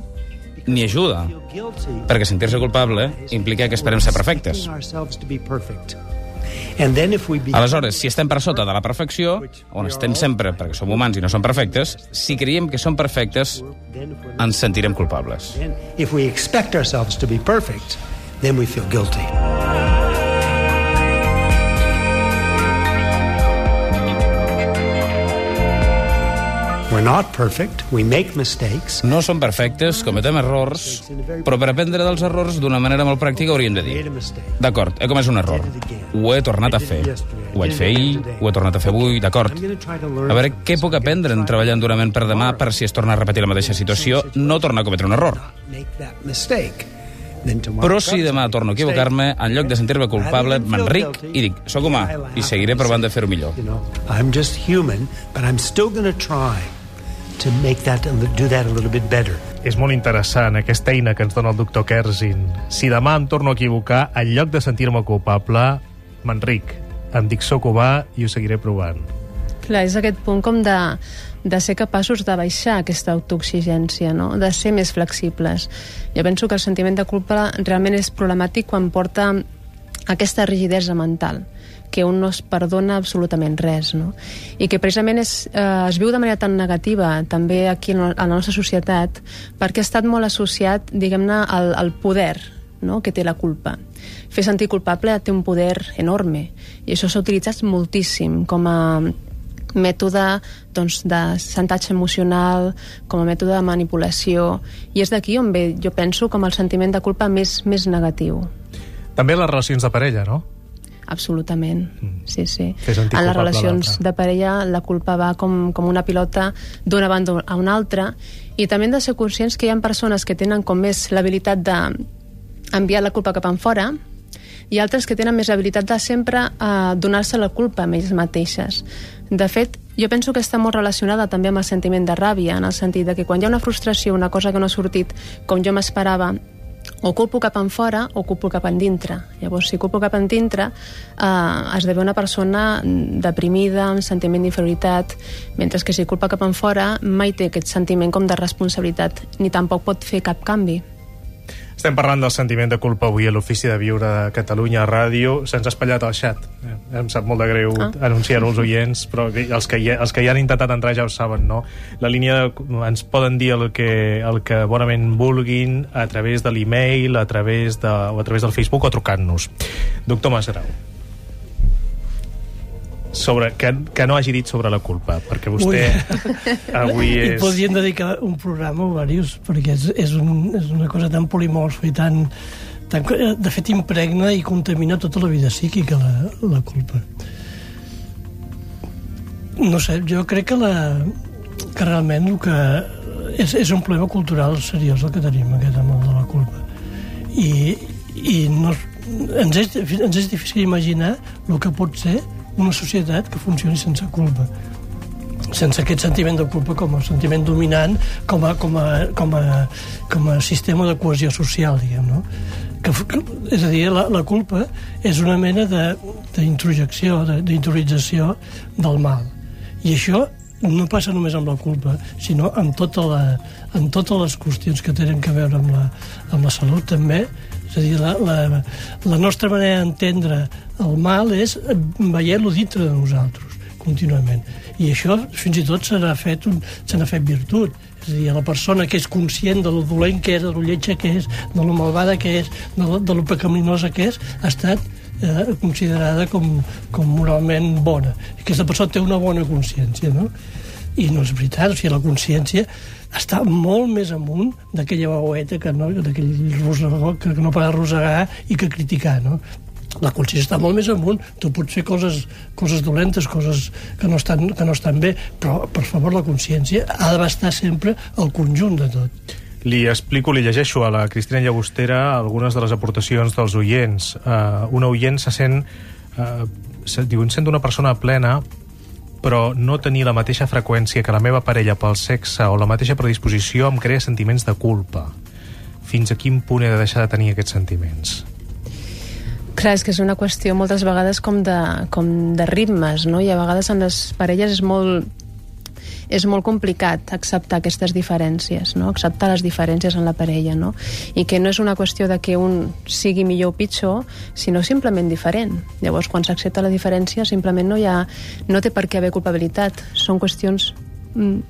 ni ajuda. Perquè sentir-se culpable implica que esperem ser perfectes. Aleshores, si estem per sota de la perfecció, on estem sempre perquè som humans i no som perfectes, si creiem que som perfectes, ens sentirem culpables.
if we expect ourselves to be perfect, then we feel guilty.
No som perfectes, cometem errors, però per aprendre dels errors d'una manera molt pràctica hauríem de dir. D'acord, he comès un error, ho he tornat a fer, ho vaig fer ahir, ho he tornat a fer avui, d'acord. A veure què puc aprendre en treballant durament per demà per si es torna a repetir la mateixa situació, no tornar a cometre un error. Però si demà torno a equivocar-me, en lloc de sentir-me culpable, m'enric i dic, sóc humà, i seguiré provant de fer-ho millor.
To make that do that a little bit better.
És molt interessant aquesta eina que ens dona el doctor Kerzin. Si demà em torno a equivocar, en lloc de sentir-me culpable, m'enric. Em dic soc humà i ho seguiré provant.
Clar, és aquest punt com de, de ser capaços de baixar aquesta autoexigència, no? de ser més flexibles. Jo penso que el sentiment de culpa realment és problemàtic quan porta aquesta rigidesa mental que un no es perdona absolutament res, no? I que precisament és, eh, es viu de manera tan negativa també aquí en la nostra societat perquè ha estat molt associat, diguem-ne, al, al poder no? que té la culpa. Fer sentir culpable té un poder enorme i això s'ha utilitzat moltíssim com a mètode doncs, de santatge emocional, com a mètode de manipulació, i és d'aquí on ve, jo penso, com el sentiment de culpa més, més negatiu.
També les relacions de parella, no?
Absolutament, sí, sí.
Sentir
En les relacions de parella la culpa va com, com una pilota d'una banda a una altra i també hem de ser conscients que hi ha persones que tenen com més l'habilitat d'enviar la culpa cap en fora i altres que tenen més habilitat de sempre a donar-se la culpa a elles mateixes. De fet, jo penso que està molt relacionada també amb el sentiment de ràbia, en el sentit de que quan hi ha una frustració, una cosa que no ha sortit com jo m'esperava, o culpo cap en fora o culpo cap en dintre. Llavors, si culpo cap en dintre, eh, esdevé una persona deprimida, amb sentiment d'inferioritat, mentre que si culpa cap en fora mai té aquest sentiment com de responsabilitat, ni tampoc pot fer cap canvi.
Estem parlant del sentiment de culpa avui a l'Ofici de Viure de Catalunya a Ràdio. Se'ns ha espatllat al xat. Eh, Em sap molt de greu ah. anunciar-ho als oients, però els que, hi, els que hi han intentat entrar ja ho saben, no? La línia ens poden dir el que, el que bonament vulguin a través de l'e-mail, a través de, o a través del Facebook o trucant-nos. Doctor Masgrau sobre, que, que no hagi dit sobre la culpa, perquè vostè avui
I
és...
podríem dedicar un programa o diversos, perquè és, és, un, és una cosa tan polimorfa i tan, eh, de fet impregna i contamina tota la vida psíquica la, la culpa. No sé, jo crec que la que realment el que és, és un problema cultural seriós el que tenim aquest amb el de la culpa. I, i no, ens, és, ens és difícil imaginar el que pot ser una societat que funcioni sense culpa sense aquest sentiment de culpa com a sentiment dominant, com a, com a, com a, com a sistema de cohesió social, diguem, no? Que, que, és a dir, la, la culpa és una mena d'introjecció, d'interiorització del mal. I això no passa només amb la culpa, sinó amb, tota la, amb totes les qüestions que tenen a veure amb la, amb la salut també. És a dir, la, la, la nostra manera d'entendre el mal és veient-lo dintre de nosaltres contínuament. I això fins i tot se n'ha fet, fet virtut. És a dir, la persona que és conscient de lo dolent que és, de lo lletja que és, de lo malvada que és, de lo, de lo pecaminosa que és, ha estat eh, considerada com, com moralment bona. Aquesta persona té una bona consciència, no? I no és veritat, o sigui, la consciència està molt més amunt d'aquella veueta que no, d'aquell rosegó que no para rosegar i que criticar, no? la consciència està molt més amunt tu pots fer coses, coses dolentes coses que no, estan, que no estan bé però per favor la consciència ha d'abastar sempre el conjunt de tot
li explico, li llegeixo a la Cristina Llagostera algunes de les aportacions dels oients. Uh, una oient se sent... Uh, se, diu, sent una persona plena però no tenir la mateixa freqüència que la meva parella pel sexe o la mateixa predisposició em crea sentiments de culpa. Fins a quin punt he de deixar de tenir aquests sentiments?
Clar, és que és una qüestió moltes vegades com de, com de ritmes, no? I a vegades en les parelles és molt és molt complicat acceptar aquestes diferències, no? acceptar les diferències en la parella, no? i que no és una qüestió de que un sigui millor o pitjor, sinó simplement diferent. Llavors, quan s'accepta la diferència, simplement no, hi ha, no té per què haver culpabilitat. Són qüestions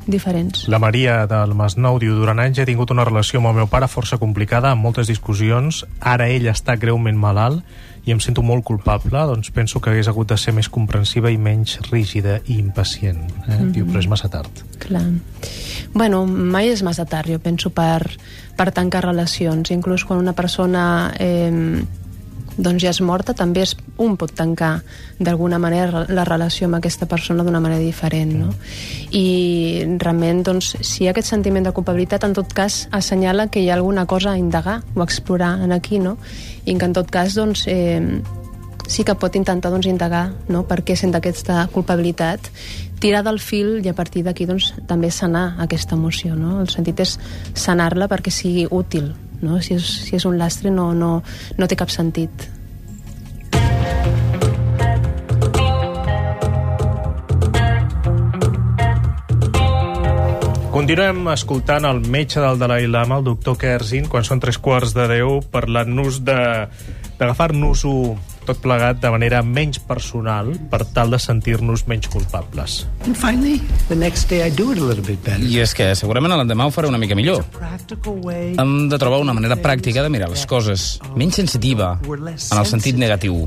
diferents.
La Maria del Masnou diu durant anys he tingut una relació amb el meu pare força complicada, amb moltes discussions. Ara ell està greument malalt i em sento molt culpable, doncs penso que hagués hagut de ser més comprensiva i menys rígida i impacient. Eh? Mm -hmm. Diu, però és massa tard.
Clar. Bueno, mai és massa tard, jo penso, per, per tancar relacions. Inclús quan una persona... Eh, doncs ja és morta, també es, un pot tancar d'alguna manera la relació amb aquesta persona d'una manera diferent, no? I realment, doncs, si hi ha aquest sentiment de culpabilitat, en tot cas, assenyala que hi ha alguna cosa a indagar o a explorar en aquí, no? I que en tot cas, doncs, eh, sí que pot intentar doncs, indagar no? per què sent aquesta culpabilitat tirar del fil i a partir d'aquí doncs, també sanar aquesta emoció. No? El sentit és sanar-la perquè sigui útil no? Si, és, si és un lastre no, no, no té cap sentit.
Continuem escoltant el metge del Dalai Lama, el doctor Kerzin, quan són tres quarts de deu, parlant-nos d'agafar-nos-ho tot plegat de manera menys personal per tal de sentir-nos menys culpables.
And finally, the next day I do it a little bit better.
I és que segurament l'endemà ho faré una mica millor. Hem de trobar una manera pràctica de mirar les coses, menys sensitiva, en el sentit negatiu.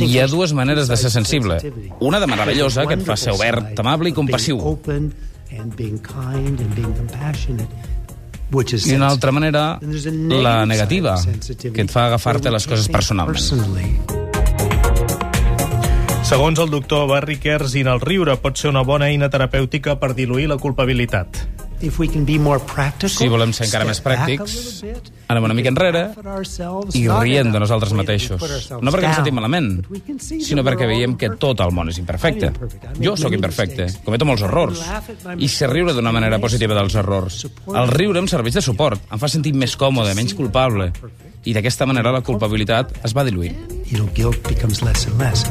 Hi ha dues maneres de ser sensible. Una de meravellosa, que et fa ser obert, amable i compassiu. I una altra manera, la negativa, que et fa agafar-te les coses personalment.
Segons el doctor Barry Kerzin, el riure pot ser una bona eina terapèutica per diluir la culpabilitat.
If we can be more practical,
Si volem ser encara més pràctics, anem una mica enrere i rient de nosaltres mateixos. No perquè ens sentim malament, sinó perquè veiem que tot el món és imperfecte.
I
Jo sóc imperfecte, cometo molts errors.
I
I sé riure d'una manera positiva dels errors. El riure em serveix de suport, em fa sentir més còmode, menys culpable. I d'aquesta manera la culpabilitat es va diluir.
You know, guilt becomes less and less.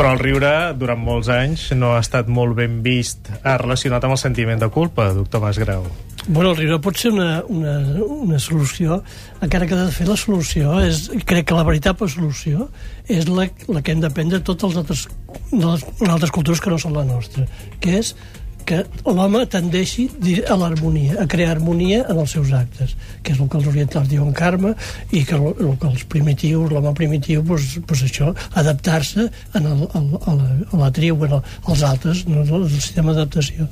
Però el riure, durant molts anys, no ha estat molt ben vist relacionat amb el sentiment de culpa, doctor Masgrau.
Bueno, el riure pot ser una, una, una solució, encara que de fet la solució és, crec que la veritable solució és la, la que hem d'aprendre altres, de les, les altres cultures que no són la nostra, que és que l'home tendeixi a l'harmonia, a crear harmonia en els seus actes, que és el que els orientals diuen karma, i que el, el que els primitius, l'home primitiu, doncs, doncs això, adaptar-se a, la, a la tribu, en el, als altres, no, el sistema d'adaptació.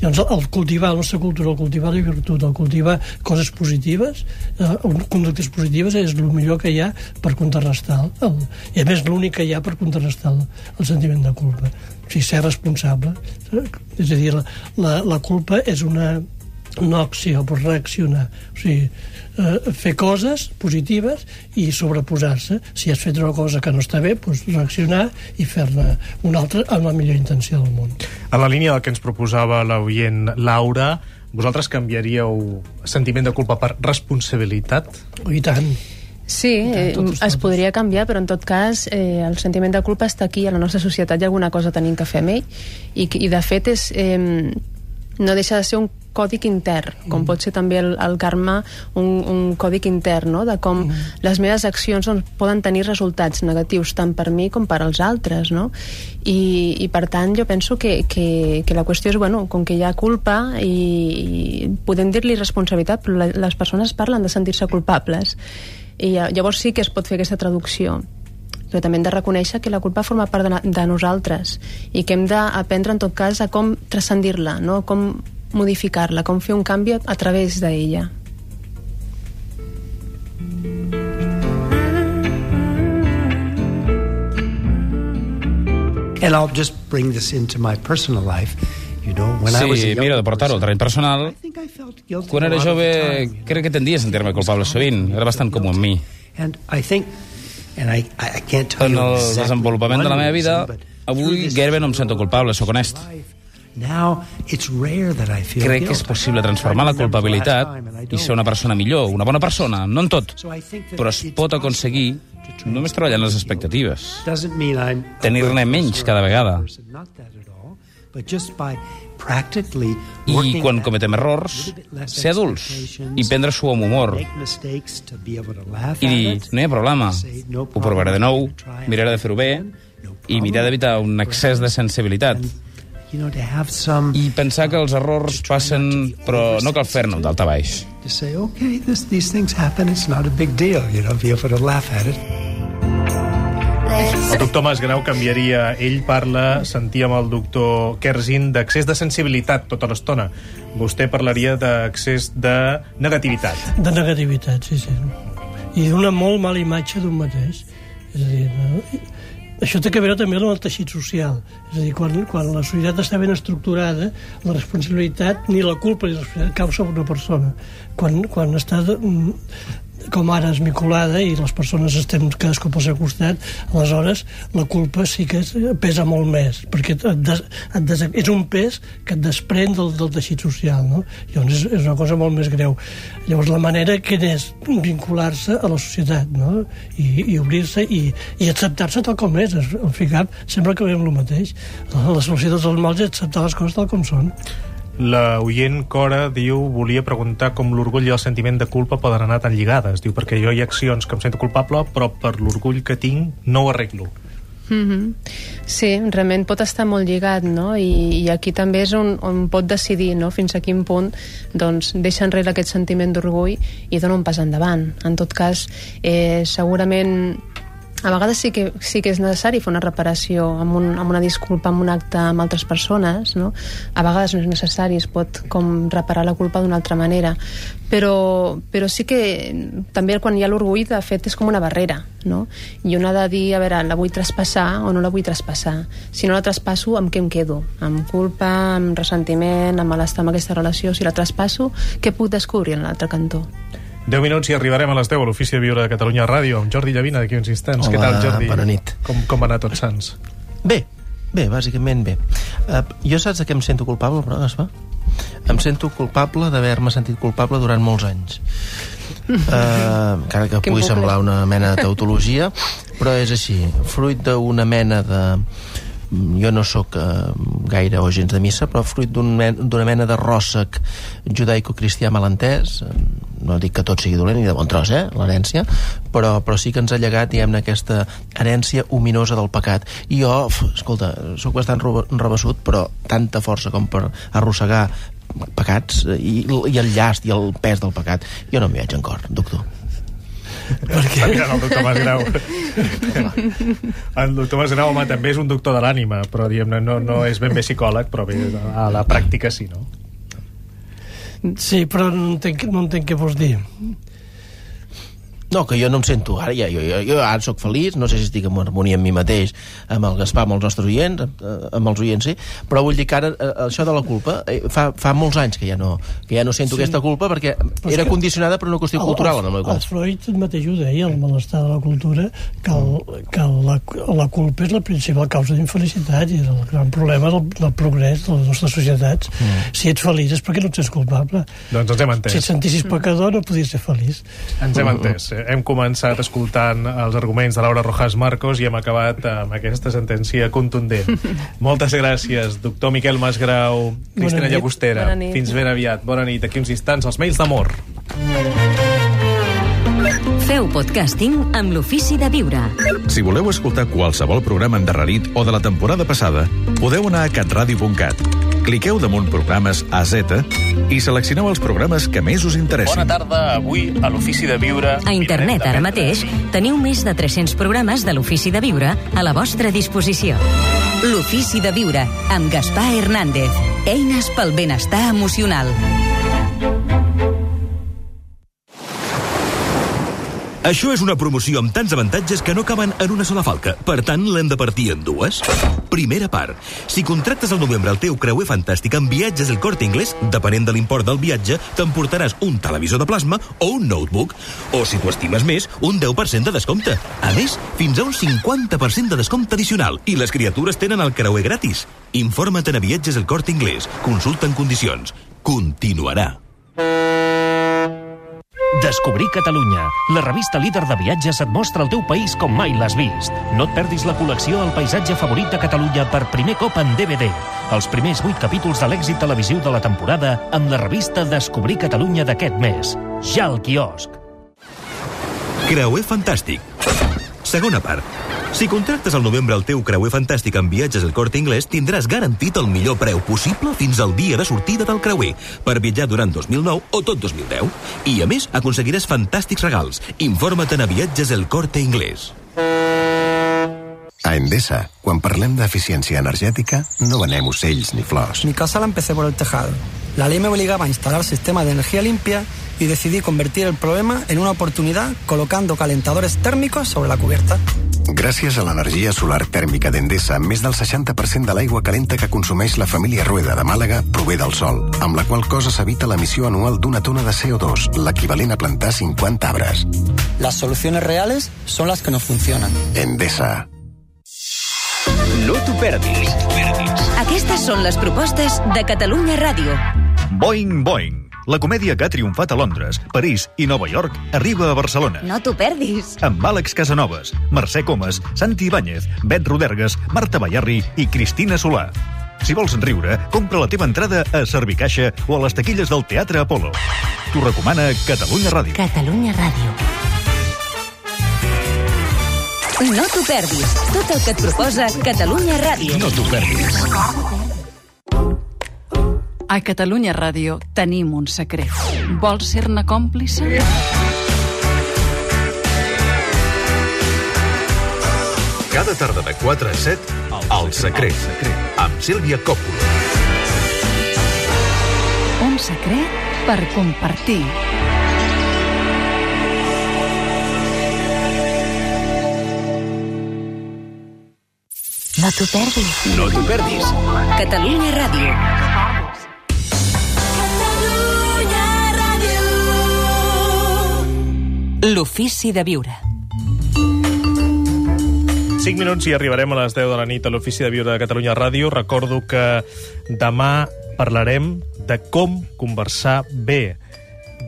Llavors, el cultivar la nostra cultura, el cultivar la virtut, el cultivar coses positives, eh, conductes positives, és el millor que hi ha per contrarrestar el, i a més l'únic que hi ha per contrarrestar el, el sentiment de culpa. O sigui, ser responsable. Eh? És a dir, la, la, la culpa és una, una acció per reaccionar. O sigui, eh, fer coses positives i sobreposar-se. Si has fet una cosa que no està bé, doncs reaccionar i fer-ne una altra amb la millor intenció del món.
En la línia del que ens proposava l'oient Laura, vosaltres canviaríeu sentiment de culpa per responsabilitat?
I tant.
Sí, eh, es podria canviar, però en tot cas eh, el sentiment de culpa està aquí, a la nostra societat hi ha alguna cosa tenim que fer amb ell, i, i de fet és, eh, no deixa de ser un còdic intern, com mm. pot ser també el, el karma un, un còdic intern, no? de com mm. les meves accions doncs, poden tenir resultats negatius tant per mi com per als altres. No? I, I per tant jo penso que, que, que la qüestió és, bueno, com que hi ha culpa i, i podem dir-li responsabilitat, però la, les persones parlen de sentir-se culpables i llavors sí que es pot fer aquesta traducció però també hem de reconèixer que la culpa forma part de, de nosaltres i que hem d'aprendre en tot cas a com transcendir-la, no? com modificar-la, com fer un canvi a través d'ella.
And I'll just bring this into my personal life. You know, when I was a
Sí, mira, de portar-ho al terreny personal, quan era jove crec que tendia a sentir-me culpable sovint. Era bastant comú amb mi.
And I think, and I, I can't tell
En el
exactly
desenvolupament de la meva vida, avui gairebé no em sento culpable, sóc honest.
now it's rare that I feel
Crec que és possible transformar la culpabilitat i ser una persona millor, una bona persona, no en tot, però es pot aconseguir només treballant les expectatives. Tenir-ne menys cada vegada. I quan cometem errors, ser adults i prendre-s'ho amb humor i dir, no hi ha problema, ho provaré de nou, miraré de fer-ho bé i mirar d'evitar un excés de sensibilitat. I pensar que els errors passen, però no cal fer-ne un d'alta baix.
to say, okay, this, these things happen, it's not a big deal, you know, be able to laugh at it.
El doctor Masgrau canviaria... Ell parla, sentia amb el doctor Kerzin, d'accés de sensibilitat tota l'estona. Vostè parlaria d'accés de negativitat.
De negativitat, sí, sí. I d'una molt mala imatge d'un mateix. És a dir, no? Això té a veure també amb el teixit social. És a dir, quan, quan la societat està ben estructurada, la responsabilitat, ni la culpa ni la responsabilitat cau sobre una persona. Quan, quan està mm, com ara esmicolada i les persones estem cadascú pel seu costat, aleshores la culpa sí que és, pesa molt més, perquè et des, et des, és un pes que et desprèn del, del teixit social, no? Llavors és, és una cosa molt més greu. Llavors la manera que és vincular-se a la societat, no? I, i obrir-se i, i acceptar-se tal com és. Al final sempre acabem el mateix. La solució dels mals és acceptar les coses tal com són.
La oient Cora diu volia preguntar com l'orgull i el sentiment de culpa poden anar tan lligades. Diu, perquè jo hi ha accions que em sento culpable, però per l'orgull que tinc no ho arreglo.
Mm -hmm. Sí, realment pot estar molt lligat, no? I, i aquí també és on, on pot decidir no? fins a quin punt doncs, deixa enrere aquest sentiment d'orgull i dona un pas endavant. En tot cas, eh, segurament a vegades sí que, sí que és necessari fer una reparació amb, un, amb una disculpa, amb un acte amb altres persones, no? A vegades no és necessari, es pot com reparar la culpa d'una altra manera. Però, però sí que també quan hi ha l'orgull, de fet, és com una barrera, no? I un ha de dir, a veure, la vull traspassar o no la vull traspassar. Si no la traspasso, amb què em quedo? Amb culpa, amb ressentiment, amb malestar amb aquesta relació? Si la traspasso, què puc descobrir en l'altre cantó?
10 minuts i arribarem a les 10 a l'Ofici de Viure de Catalunya Ràdio amb Jordi Llavina d'aquí uns instants.
Hola,
Què tal, Jordi?
bona nit.
Com, com va anar tots sants?
Bé, bé, bàsicament bé. Uh, jo saps de què em sento culpable, però, es fa? Em sento culpable d'haver-me sentit culpable durant molts anys. Uh, encara que
Quin
pugui semblar una mena de tautologia, però és així. Fruit d'una mena de jo no sóc eh, gaire o gens de missa, però fruit d'un men- d'una mena de ròssec judaico-cristià malentès, eh, no dic que tot sigui dolent ni de bon tros, eh, l'herència, però, però sí que ens ha llegat, diguem-ne, aquesta herència ominosa del pecat. I jo, escolta, sóc bastant rebassut, però tanta força com per arrossegar pecats eh, i, i el llast i el pes del pecat, jo no m'hi veig en cor, doctor.
Està mirant el doctor Masgrau. el doctor Masgrau, home, també és un doctor de l'ànima, però diguem-ne, no, no és ben bé psicòleg, però bé, a la pràctica sí, no?
Sí, però no entenc, no entenc què vols dir.
No, que jo no em sento... Ara ja, jo, jo, jo ara sóc feliç, no sé si estic en harmonia amb mi mateix, amb el Gaspar, amb els nostres oients, amb, eh, amb els oients, sí, però vull dir que ara eh, això de la culpa, eh, fa, fa molts anys que ja no, que ja no sento
Sí.
aquesta culpa perquè
Però
era condicionada per una qüestió
El-
cultural,
el,
el meu
el. Freud mateix ho deia, el malestar de la cultura, que, el, que la, la culpa és la principal causa d'infelicitat i és el gran problema del, del progrés de les nostres societats. Mm. Si ets feliç és perquè no et sents culpable.
Doncs ens hem entès.
Si et sentissis pecador no podies ser feliç.
Ens hem entès. Hem començat escoltant els arguments de Laura Rojas Marcos i hem acabat amb aquesta sentència contundent. Moltes gràcies, doctor Miquel Masgrau, Cristina. Llagostera. Fins ben aviat. Bona nit. D'aquí uns instants, els mails d'amor.
Feu podcasting amb l'ofici de viure.
Si voleu escoltar qualsevol programa endarrerit o de la temporada passada, podeu anar a catradio.cat. Cliqueu damunt programes a Z i seleccioneu els programes que més us interessin.
tarda. Avui, a l'Ofici de Viure...
A internet ara mateix teniu més de 300 programes de l'Ofici de Viure a la vostra disposició. L'Ofici de Viure, amb Gaspar Hernández. Eines pel benestar emocional.
Això és una promoció amb tants avantatges que no caben en una sola falca. Per tant, l'hem de partir en dues. Primera part. Si contractes al novembre el teu creuer fantàstic amb viatges el Corte Inglés, depenent de l'import del viatge, t'emportaràs un televisor de plasma o un notebook. O, si t'ho estimes més, un 10% de descompte. A més, fins a un 50% de descompte addicional. I les criatures tenen el creuer gratis. Informa't a Viatges el Corte Inglés. Consulta en condicions. Continuarà.
Descobrir Catalunya, la revista líder de viatges et mostra el teu país com mai l'has vist. No et perdis la col·lecció El paisatge favorit de Catalunya per primer cop en DVD. Els primers 8 capítols de l'èxit televisiu de la temporada amb la revista Descobrir Catalunya d'aquest mes. Ja al quiosc.
Creuer fantàstic. Segona part. Si contractes al novembre el teu creuer fantàstic amb viatges al Corte Inglés, tindràs garantit el millor preu possible fins al dia de sortida del creuer per viatjar durant 2009 o tot 2010. I, a més, aconseguiràs fantàstics regals. Informa't a viatges el Corte Inglés.
A Endesa, quan parlem d'eficiència energètica, no venem ocells ni flors.
Mi casa la empecé por el tejado. La ley me obligaba a instalar sistemas de energía limpia y decidí convertir el problema en una oportunidad colocando calentadores térmicos sobre la cubierta.
Gràcies a l'energia solar tèrmica d'Endesa, més del 60% de l'aigua calenta que consumeix la família Rueda de Màlaga prové del sol, amb la qual cosa s'evita l'emissió anual d'una tona de CO2, l'equivalent a plantar 50 arbres.
Las soluciones reales son las que nos funcionan.
Endesa.
No t'ho perdis.
Aquestes són les propostes de Catalunya Ràdio.
Boing Boing. La comèdia que ha triomfat a Londres, París i Nova York arriba a Barcelona.
No t'ho perdis.
Amb Àlex Casanovas, Mercè Comas, Santi Ibáñez, Bet Rodergues, Marta Ballarri i Cristina Solà. Si vols riure, compra la teva entrada a Servicaixa o a les taquilles del Teatre Apolo. T'ho recomana Catalunya Ràdio.
Catalunya Ràdio. No t'ho perdis. Tot el que et proposa Catalunya Ràdio.
No t'ho perdis.
A Catalunya Ràdio tenim un secret. Vols ser-ne còmplice?
Cada tarda de 4 a 7, El Secret, amb Sílvia Còppola.
Un secret per compartir.
No t'ho perdis.
No t'ho perdis.
Catalunya Ràdio. L'ofici de viure.
5 minuts i arribarem a les 10 de la nit a l'Ofici de Viure de Catalunya Ràdio. Recordo que demà parlarem de com conversar bé.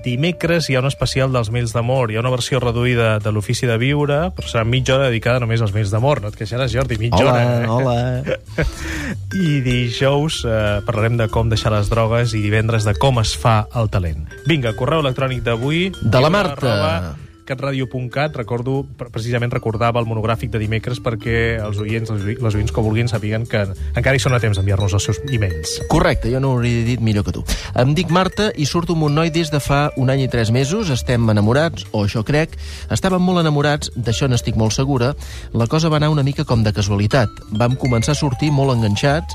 Dimecres hi ha un especial dels Mils d'Amor. Hi ha una versió reduïda de l'Ofici de Viure, però serà mitja hora dedicada només als Mils d'Amor. No et queixaràs, Jordi, mitja
Hola,
hora. eh?
hola.
I dijous eh, parlarem de com deixar les drogues i divendres de com es fa el talent. Vinga, correu electrònic d'avui.
De la Marta.
arroba catradio.cat, recordo, pre- precisament recordava el monogràfic de dimecres perquè els oients, les, oi- les oients que vulguin sàpiguen que encara hi són a temps d'enviar-nos els seus e-mails.
Correcte, jo no ho hauria dit millor que tu. Em dic Marta i surto amb un noi des de fa un any i tres mesos. Estem enamorats, o això crec. Estàvem molt enamorats, d'això n'estic molt segura. La cosa va anar una mica com de casualitat. Vam començar a sortir molt enganxats.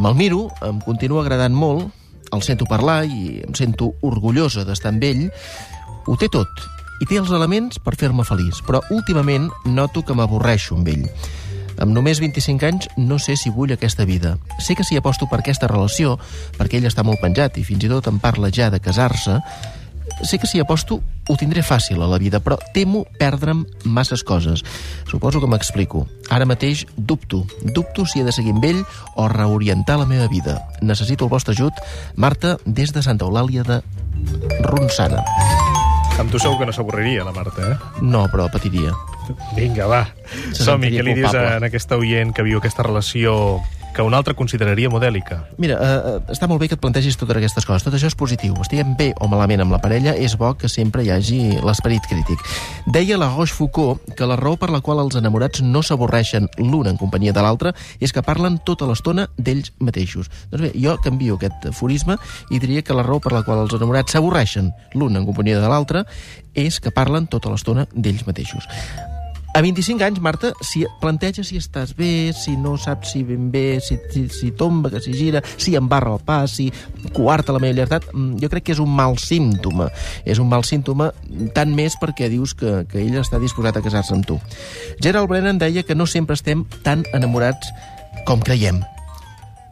Me'l miro, em continua agradant molt, el sento parlar i em sento orgullosa d'estar amb ell. Ho té tot, i té els elements per fer-me feliç, però últimament noto que m'avorreixo amb ell. Amb només 25 anys no sé si vull aquesta vida. Sé que si aposto per aquesta relació, perquè ell està molt penjat i fins i tot em parla ja de casar-se, sé que si aposto ho tindré fàcil a la vida, però temo perdre'm masses coses. Suposo que m'explico. Ara mateix dubto. Dubto si he de seguir amb ell o reorientar la meva vida. Necessito el vostre ajut. Marta, des de Santa Eulàlia de Ronçana.
Amb tu segur que no s'avorriria, la Marta, eh?
No, però patiria.
Vinga, va.
Se
Som-hi, què li dius
culpable.
a, a aquesta oient que viu aquesta relació que un altre consideraria modèlica?
Mira, eh, eh, està molt bé que et plantegis totes aquestes coses. Tot això és positiu. Estiguem bé o malament amb la parella, és bo que sempre hi hagi l'esperit crític. Deia la Rochefoucauld que la raó per la qual els enamorats no s'avorreixen l'un en companyia de l'altre és que parlen tota l'estona d'ells mateixos. Doncs bé, jo canvio aquest aforisme i diria que la raó per la qual els enamorats s'avorreixen l'un en companyia de l'altre és que parlen tota l'estona d'ells mateixos. A 25 anys, Marta, si planteja si estàs bé, si no saps si ben bé, si, si, si tomba, que si gira, si embarra el pas, si coarta la meva llibertat, mm, jo crec que és un mal símptoma. És un mal símptoma tant més perquè dius que, que ell està disposat a casar-se amb tu. Gerald Brennan deia que no sempre estem tan enamorats com creiem.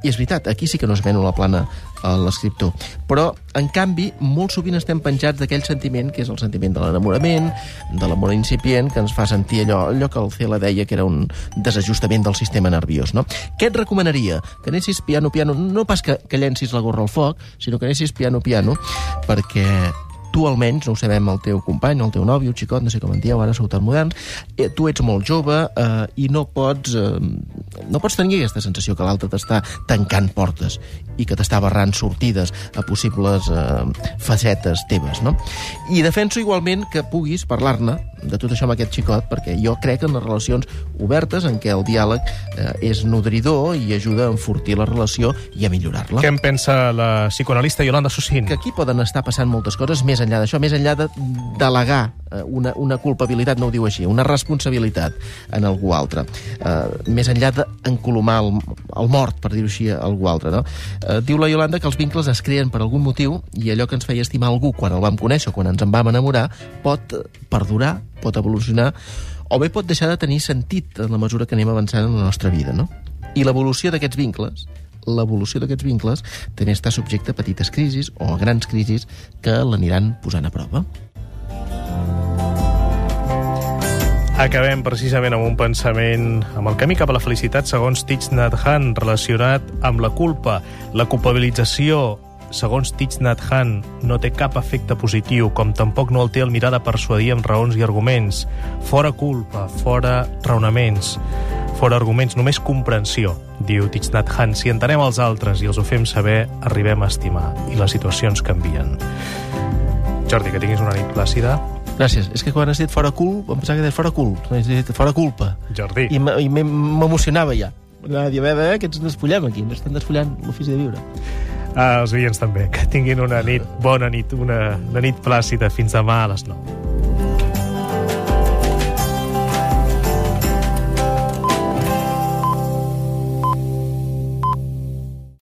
I és veritat, aquí sí que no es ven la plana l'escriptor. Però, en canvi, molt sovint estem penjats d'aquell sentiment que és el sentiment de l'enamorament, de l'amor incipient, que ens fa sentir allò, allò que el Cela deia que era un desajustament del sistema nerviós. No? Què et recomanaria? Que anessis piano, piano, no pas que, que llencis la gorra al foc, sinó que anessis piano, piano, perquè tu almenys, no ho sabem el teu company, el teu nòvio, el xicot, no sé com en dieu, ara sou tan moderns, eh, tu ets molt jove eh, i no pots, eh, no pots tenir aquesta sensació que l'altre t'està tancant portes i que t'està barrant sortides a possibles eh, facetes teves, no? I defenso igualment que puguis parlar-ne de tot això amb aquest xicot, perquè jo crec en les relacions obertes en què el diàleg eh, és nodridor i ajuda a enfortir la relació i a millorar-la.
Què en pensa la psicoanalista Yolanda Sussin?
Que aquí poden estar passant moltes coses més enllà d'això, més enllà de delegar eh, una, una culpabilitat, no ho diu així, una responsabilitat en algú altre. Eh, més enllà d'encolomar el, el mort, per dir-ho així, a algú altre. No? Eh, diu la Yolanda que els vincles es creen per algun motiu i allò que ens feia estimar algú quan el vam conèixer o quan ens en vam enamorar pot perdurar, pot evolucionar o bé pot deixar de tenir sentit en la mesura que anem avançant en la nostra vida. No? I l'evolució d'aquests vincles l'evolució d'aquests vincles també està subjecte a petites crisis o a grans crisis que l'aniran posant a prova.
Acabem precisament amb un pensament amb el camí cap a la felicitat segons Thich Nhat Hanh relacionat amb la culpa. La culpabilització segons Thich Nhat Hanh, no té cap efecte positiu, com tampoc no el té el mirar de persuadir amb raons i arguments. Fora culpa, fora raonaments, fora arguments, només comprensió, diu Thich Nhat Hanh. Si entenem els altres i els ho fem saber, arribem a estimar, i les situacions canvien. Jordi, que tinguis una nit plàcida.
Gràcies. És que quan has dit fora cul, em pensava que deies fora cul. Has dit fora culpa.
Jordi.
I m'emocionava ja. Anava a dir, a veure, que ens despullem aquí. Ens estan desfullant l'ofici de viure.
Ah, els oients també. Que tinguin una nit, bona nit, una, una nit plàcida. Fins demà a les 9.